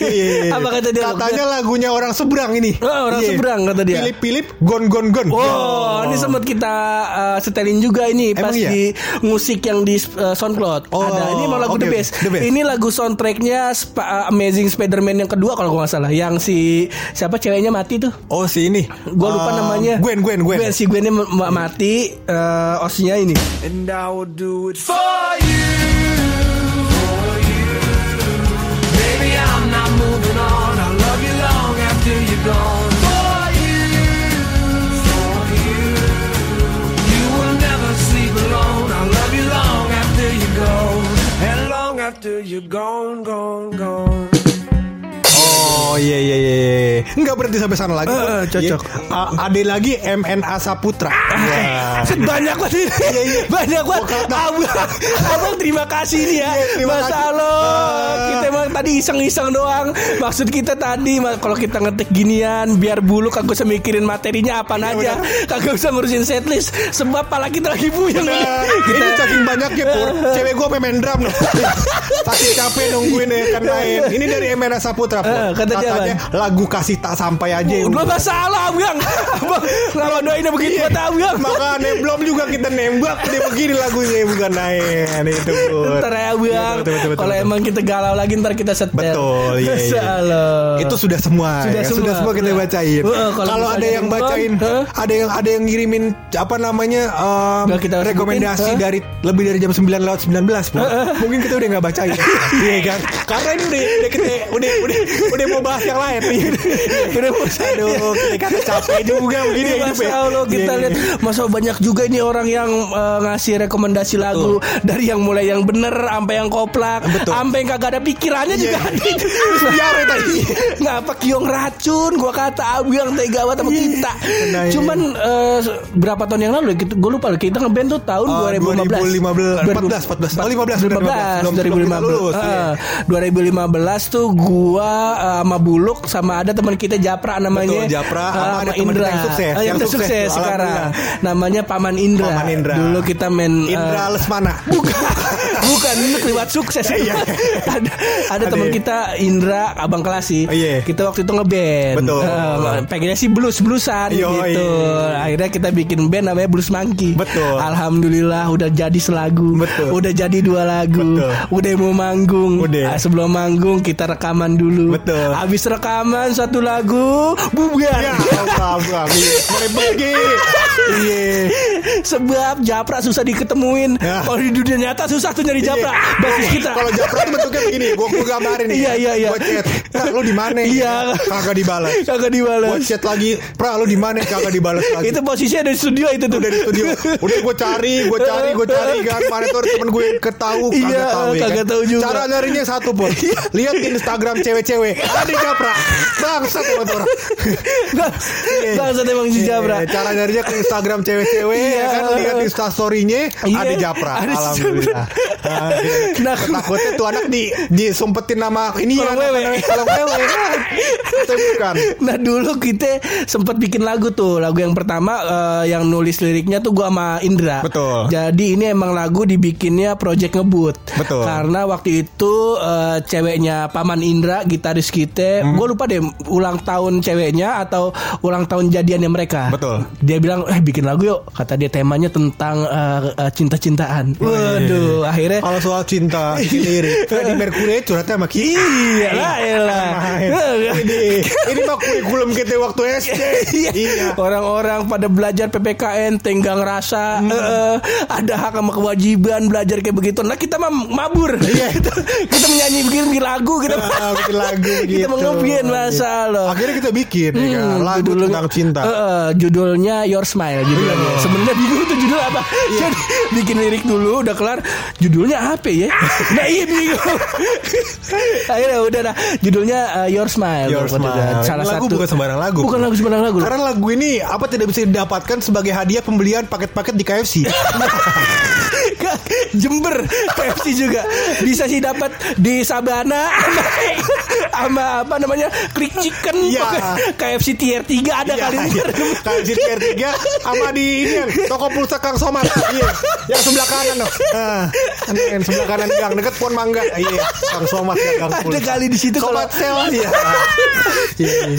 Iya. Apa kata dia? Katanya lagunya orang orang seberang ini. Oh, orang Iya. seberang kata dia. Philip Philip gon gon gon. Oh, ini sempat kita uh, setelin juga ini Emang pas iya? di musik yang di uh, SoundCloud. Oh, Ada. Ini emang lagu oke, The. Best. The Best. Ini lagu soundtracknya Sp- uh, Amazing Spider-Man yang kedua kalau gua nggak salah. Yang si siapa ceweknya mati tuh. Oh si ini. Gua lupa Eh, namanya. Gwen Gwen Gwen. Gwen si Gwennya ma- ma- mati. Uh, osnya ini. And I will do it for you. You're gone, gone, gone. Oh iya iya iya. iya. Enggak berhenti sampai sana lagi. Eh, eh, cocok. Iya. A- ada lagi MNA Saputra. Wah. Banyak banget ini. Banyak banget. Abang, abang terima kasih nih ya. Iya, terima Mas. Ah. Kita emang tadi iseng-iseng doang. Maksud kita tadi kalau kita ngetik ginian biar bulu kagak usah mikirin materinya apa aja. Kagak usah ngurusin setlist sebab pala kita lagi. Nah, kita ini saking banyaknya pur Cewek gue main drum loh Saking capek nungguin ya kan main Ini dari MNA Saputra Eh, kata Katanya lagu kasih tak sampai aja ya Udah gak salah Abang Abang Ngapa doainnya begitu Iya. kata Abang Makanya belum juga kita nembak Dia begini lagunya bukan naik Itu Ntar ya Abang Iya, Kalau emang kita galau lagi Ntar kita setel Betul, iya, iya. Salah itu sudah semua Sudah ya. semua. sudah semua kita Udah. bacain. Heeh, kalau ada yang bacain, heeh. ada yang ada yang ngirimin apa namanya um, Nggak kita rekomendasi heeh. dari lebih dari jam 9 lewat 19 Bro. Mungkin kita udah nggak bacain. Iya kan? Karena ini udah udah kita udah udah udah mau bahas yang lain. udah mau aduh, kita capek juga begini Ini ya Masya ya. Allah kita Iya, lihat iya. Masa banyak juga ini orang yang eh, ngasih rekomendasi lagu Dari yang mulai yang bener Sampai yang koplak. Sampai yang kagak ada pikirannya juga Iya. ada ya tadi. Ngapa kiong racun Gua kata abang tega banget sama kita Nah, iya. Cuman eh, Berapa tahun yang lalu ya Gue lupa Kita ngeband tuh tahun Eh, 2015 2015 14 14 oh 15 benar, 2015 15 belum belum kita lulus, 2015 iya. Eh, 2015 tuh gua eh, sama Buluk sama ada teman kita Japra namanya Betul, Japra, Eh, sama ada kita yang sukses, Eh, yang yang sukses sukses sekarang namanya Paman Indra Paman Indra. dulu kita main eh, Indra Lesmana. bukan bukan ini kelewat sukses Iya. ada ada Ada teman kita Indra abang kelasi Oh, iya. kita waktu itu ngeband Betul. Eh, pengennya sih blues bluesan Yo, gitu iya. akhirnya kita bikin band namanya Blues Monkey Betul. alhamdulillah udah jadi selagu Betul. udah jadi dua lagu Betul. udah mau manggung Udah. Ah, sebelum manggung kita rekaman dulu Betul. Habis rekaman satu lagu bubar Ya Allah, pergi. Iya. sebab Japra susah diketemuin Ya. kalau di dunia nyata susah tuh nyari Japra Iya. basis kita Kalau Japra tuh bentuknya begini, gua gua gambarin nih. Iya, iya, iya. Gua chat, "Pra, lu di mana?" Iya. Kagak dibalas. kagak Gua dibalas chat lagi, "Pra, lu di mana?" Kagak dibalas lagi. itu posisinya dari studio itu tuh udah di studio. Udah gua cari, gua cari, gua cari kan. Mana tuh temen gue ketahu, Iya, kagak tahu ya. kagak kan? tahu juga. Cara nyarinya satu, Pur. Lihat di Instagram cewek-cewek. Ada Japra. Bangsat emang orang. Bangsat emang si Japra Iya, Cara nyarinya ke Instagram cewek-cewek Iya. ya kan lihat instastory-nya Iya, ada Japra. Alhamdulillah. Ah, iya. Nah, takutnya tuh anak di disumpetin nama ini ya Kolong wewe. Kalau wewe. Itu bukan. Nah dulu kita sempat bikin lagu tuh Lagu yang pertama eh, Yang nulis liriknya tuh gua sama Indra Betul. Jadi ini emang lagu dibikinnya Project Ngebut Betul. Karena waktu itu eh, Ceweknya Paman Indra Gitaris kita Hmm. Gue lupa deh Ulang tahun ceweknya Atau ulang tahun jadiannya mereka Betul. Dia bilang Eh bikin lagu yuk Kata dia temanya tentang eh, Cinta-cintaan Oh, Waduh Akhirnya Kalau soal cinta, lirik. Freddie Mercury curhatnya sama kita. Iya lah. Ini, ini mah kurikulum kita waktu SD. Iya. Orang-orang pada belajar PPKN tenggang rasa Hmm. eh, eh, ada hak sama kewajiban belajar kayak begitu. Nah kita mah mabur. Iya. kita, kita menyanyi bikin, bikin lagu kita. Ah, bikin lagu kita mengopian masa lo. Akhirnya kita bikin ya kan, Hmm, lagu judulnya- tentang cinta. Eh, judulnya Your Smile judulnya. Iya. Sebenarnya bingung tuh judul apa. Jadi bikin lirik dulu udah kelar judulnya apa ya? nah iya bingung. Akhirnya udah dah judulnya eh, Your Smile. Your Smile. Salah lagu satu bukan sembarang lagu. Bukan lagu sembarang lagu. Karena lagu ini apa tidak bisa didapatkan sebagai hadiah pembelian paket-paket di KFC. Jember KFC juga bisa sih dapat di Sabana sama apa namanya Krik Chicken Iya. KFC tier 3 ada Iya, kali ini iya. Kalau di tier 3 sama di ini kan, toko pulsa Kang Somad. Iya. Yang sebelah kanan loh. Nah, yang sebelah kanan gang dekat Pohon Mangga. Iya, Kang Somad ya Gang Ada kali di situ kalau- sel iya. Iya. iya.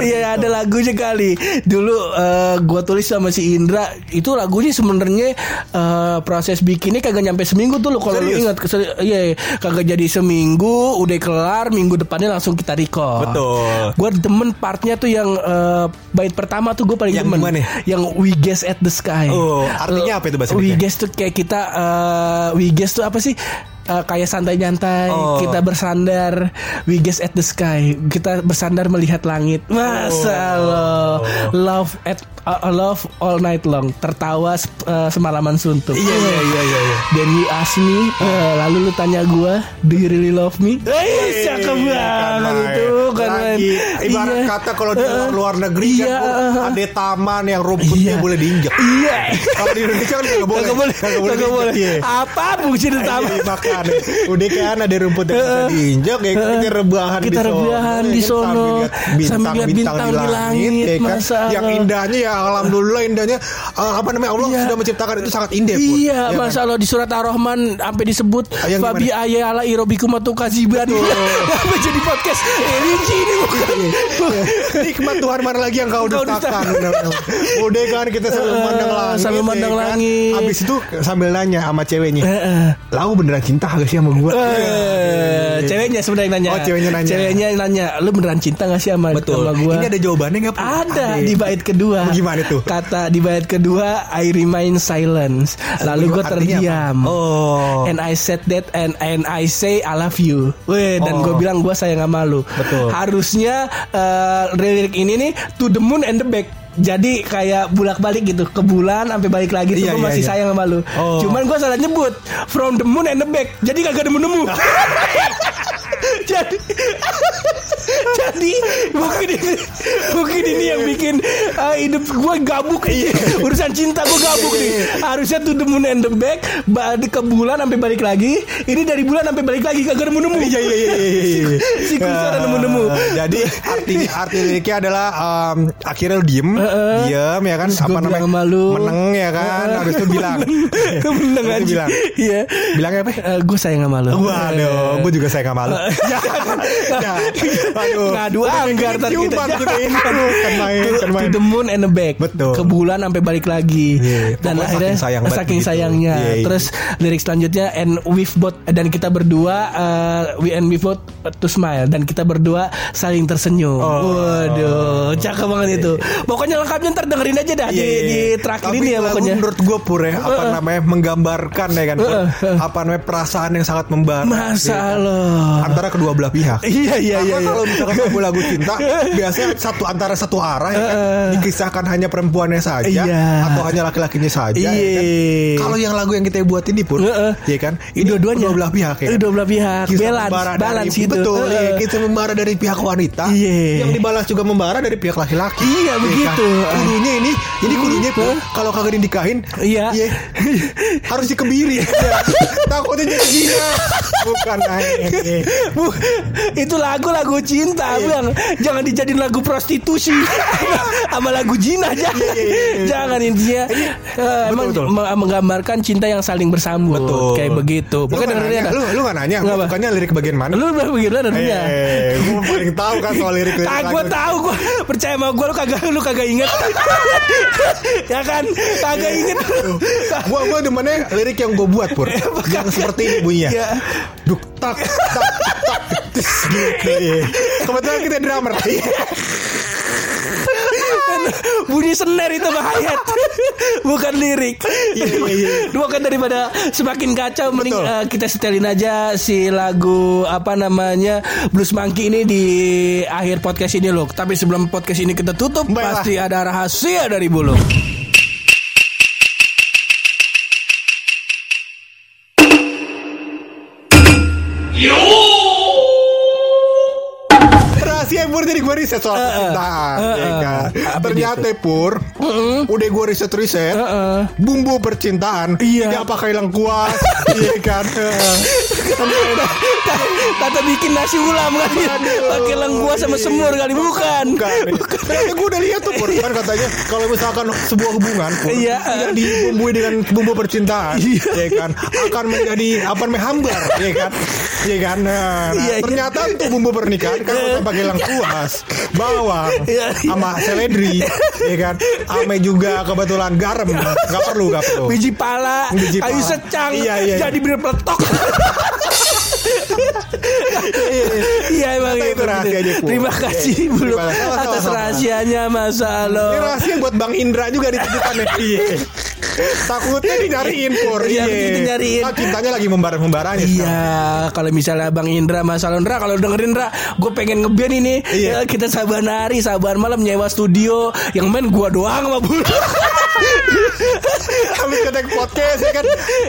Iya ada lagunya kali. Dulu eh, gua tulis sama si Indra itu lagunya sebenarnya eh, proses bikinnya kagak nyampe seminggu tuh lo kalau lu Serius? ingat Kesel- iya kagak jadi seminggu udah kelar minggu depannya langsung kita record. Betul. Gua demen partnya tuh yang eh, bait pertama tuh gue paling Yang demen. gimana? Yang we guess at the sky. Oh, artinya apa itu bahasa We guess tuh kayak kita eh, we guess tuh apa sih? Eh, kayak santai-nyantai, Oh. kita bersandar, we guess at the sky, kita bersandar melihat langit. Masa Allah, love at uh, love all night long, tertawa uh, semalaman suntuk. Iya, iya, iya, iya, iya. Then you ask me, uh, lalu lu tanya gua, do you really love me? Eh, cakep Iya, banget kan, itu kan. Lagi, ibarat Iya. kata kalau di luar, Uh, luar negeri iya, kan uh, ada taman yang rumputnya Iya. boleh diinjak. Iya. Kalau di Indonesia kan nggak boleh. Kagak boleh, Kagak boleh. iya. Apa fungsi Iya, utama? iya, makan. Udah kan ada rumput yang bisa diinjak ya kita rebahan Kita di sono. rebahan Ya di kan, sono. sambil lihat bintang-bintang bintang di langit, ya kan. masa Yang indahnya ya alhamdulillah indahnya eh, apa namanya Allah Iya. sudah menciptakan itu sangat indah pun. Iya, Ya kan? Masya Allah di surat Ar-Rahman sampai disebut Ah, Fabi ayya ala irobikum atau kaziban. Apa jadi podcast? Eh, Rinci ini bukan. Iya. Nikmat Tuhan mana lagi yang kau dustakan Udah kan kita sambil Eh, mandang langit sambil ya mandang kan? langit. Habis itu sambil nanya sama ceweknya. Lau beneran cinta gak sih sama gue Eh, ceweknya sebenarnya nanya. Oh, ceweknya nanya. Ceweknya nanya, lu beneran cinta gak sih sama, Betul sama gua? Ini ada jawabannya gak? Ada di bait kedua. Gimana tuh? Kata di bait kedua I remain silence. Lalu gue terdiam. apa? Oh And I said that and and I say I love you. Weh, dan Oh. gue bilang gue sayang sama lu. Betul. Harusnya eh, lirik ini nih to the moon and the back. Jadi kayak bulak-balik gitu ke bulan sampai balik lagi tuh Iya, gue iya, masih iya. sayang sama lu. Oh. Cuman gue salah nyebut from the moon and the back. Jadi kagak nemu-nemu. jadi jadi mungkin ini mungkin ini yang bikin uh, hidup gue gabuk Iya. urusan cinta gue gabuk nih harusnya tuh the moon and the back ba- di- ke bulan sampai balik lagi ini dari bulan sampai balik lagi kagak nemu nemu Iya iya iya iya, iya. Ada nemu-nemu. Ah, Jadi artinya arti liriknya adalah um, akhirnya lu diem, diem ya kan apa namanya? bilang sama lu. Meneng ya kan, habis itu bilang. meneng aja bilang. iya Bilangnya apa? gue sayang sama lu Waduh, gue juga sayang sama lu. Ya, aduh. ngadu anggar tadi kita kita ini. Aduh, kan main, to, kan to main. the moon and the back Betul. ke bulan sampai balik lagi Iya, dan akhirnya saking sayang saking sayangnya Iya, iya. terus lirik selanjutnya and we've both dan kita berdua uh, we and we both to smile dan kita berdua saling tersenyum Oh. waduh cakep banget itu pokoknya lengkapnya ntar dengerin aja dah di, Iya, iya, di iya. terakhir Tapi ini ya pokoknya menurut gue pur ya apa namanya menggambarkan ya kan Pur. apa namanya perasaan yang sangat membara masa ya kan? Antara kedua belah pihak iya iya Karena iya, iya. kalau misalkan lagu-lagu cinta biasanya satu antara satu arah ya kan, dikisahkan hanya perempuannya saja Iya. atau hanya laki-lakinya saja ya kan? Iya. Kalau yang lagu yang kita buat ini pun Heeh. ya kan ini Dua-duanya. kedua belah pihak ya. kan? Dua belah pihak. Kisah Balance, membara balance dari, itu. Betul, Heeh. ya, kita membara dari pihak wanita Iya. Yang dibalas juga membara dari pihak laki-laki Iya, Ya begitu. kan? Kudunya ini Jadi kudunya Pur, Kalau kagak dinikahin Iya. ya, Harus dikebiri ya. Takutnya jadi zina Bukan naik Itu lagu-lagu cinta, Iya. Bang. Jangan dijadiin lagu prostitusi sama lagu zina aja. Jangan intinya eh, emang betul. me- menggambarkan cinta yang saling bersambut Betul. kayak begitu. Lu nggak dengerin lu, lu gak nanya apa? Bukannya lirik bagian mana Lu udah bagaimana dengernya? Gue paling tahu kan soal lirik lirik Tak gue tahu gue percaya sama gue lu kagak lu kagak inget ya kan kagak inget Gua gua demennya lirik yang gue buat pur Yang seperti ini bunyinya Iya. Duk tak tak tak tis, gitu iya. Kebetulan kita drummer bunyi snare itu bahaya bukan lirik Iya, iya, iya. dua kan daripada semakin kacau mending eh, kita setelin aja si lagu apa namanya Blues Monkey ini di akhir podcast ini loh tapi sebelum podcast ini kita tutup Baiklah. pasti ada rahasia dari bulu Pur jadi gue riset soal percintaan ya kan. Apa Ternyata Pur Udah gue riset-riset Bumbu percintaan Iya. Tidak pakai lengkuas Iya kan. Kata bikin nasi ulam kali Pakai lengkuas sama semur kali Bukan. Bukan. Ternyata gue udah lihat tuh Pur Kan katanya Kalau misalkan sebuah hubungan Pur, Iya. Tidak dibumbui dengan bumbu percintaan Iya. Ya kan? Akan menjadi Apa namanya hambar Ya kan Ya kan Nah, nah, Iya, iya. Ternyata untuk bumbu pernikahan Kan kalau pakai lengkuas Bawang Iya, iya. Sama seledri Ya kan Ame juga kebetulan garam Gak perlu Gak perlu Biji pala Biji Kayu pala. secang Iya, iya, iya. Jadi bener peletok Iya, iya. Iya emang itu rahasianya, Pu. Terima kasih Iya. Sama-sama. Atas rahasianya Mas Alo Ini rahasia buat Bang Indra juga ditujukan ya. Iya. Takutnya dinyariin Pur. Iya, begitu nyariin. Ah, cintanya lagi membara-membaranya. Iya, kalau misalnya Bang Indra, Mas Alondra, kalau dengerin Indra, gue pengen ngeband ini. Iya. Ya, kita saban hari, saban malam nyewa studio, yang main gua doang sama bulu. Habis ketek podcast ya kan.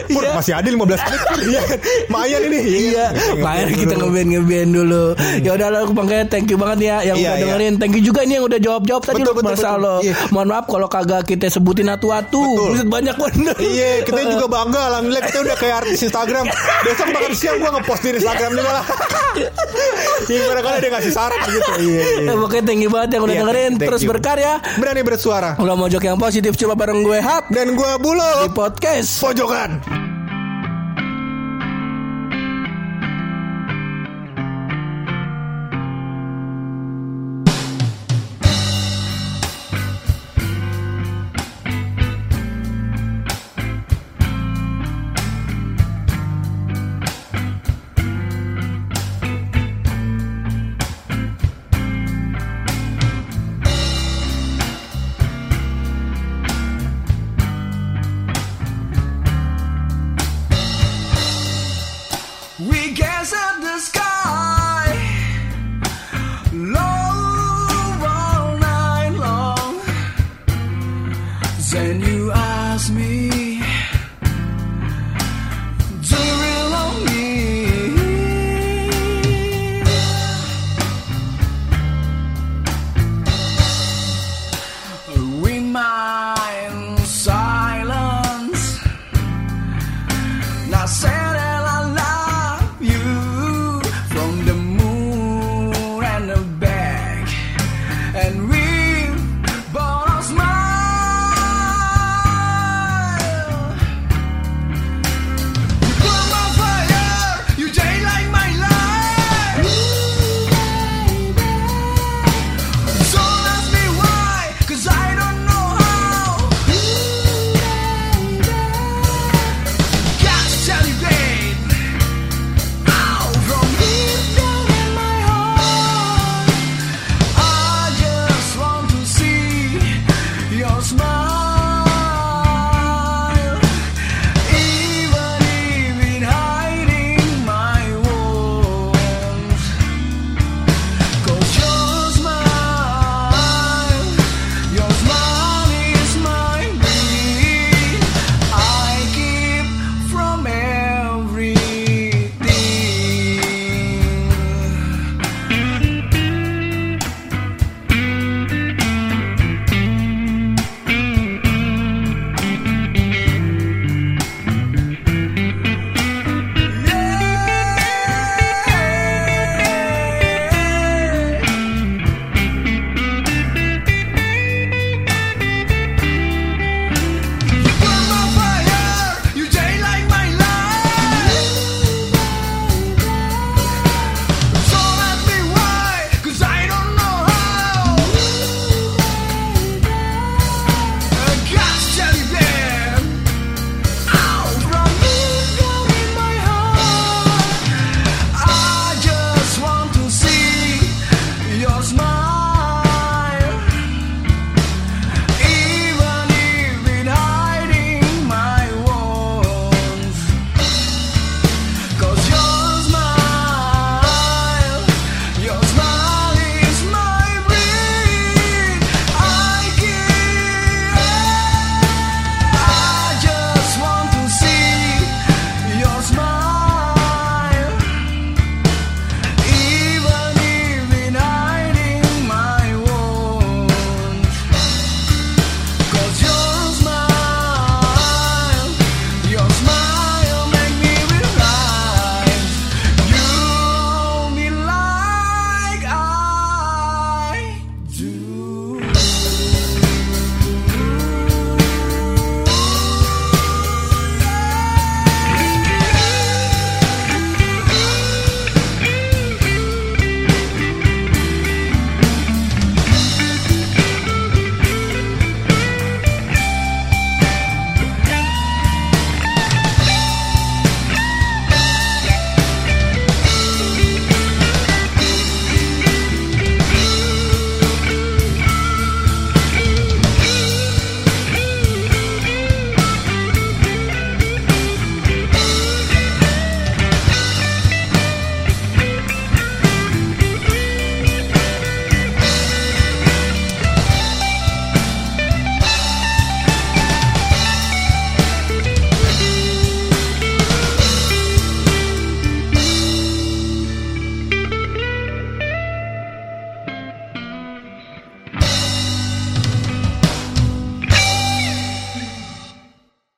Pur, Iya. masih ada 15 menit. Iya. Mayan ini. Iya, makanya kita ngeband ngeband dulu. Ya udah lah, makanya thank you banget ya yang Iya, udah iya. dengerin. Thank you juga nih yang udah jawab jawab tadi Betul, loh, betul. Alo. Iya. Mohon maaf kalau kagak kita sebutin atu-atu. Buset banyak bener. Iya, kita juga bangga Alhamdulillah kita udah kayak artis Instagram Besok makan siang gue ngepost di Instagram juga lah Iya, barangkali dia ngasih saran gitu Iya, iya Ya, Pokoknya thank you banget yang udah Iya, dengerin. Terus you. berkarya. Berani bersuara Ulah mojok yang positif coba bareng gue Hap Dan gue di Bulo podcast. Pojokan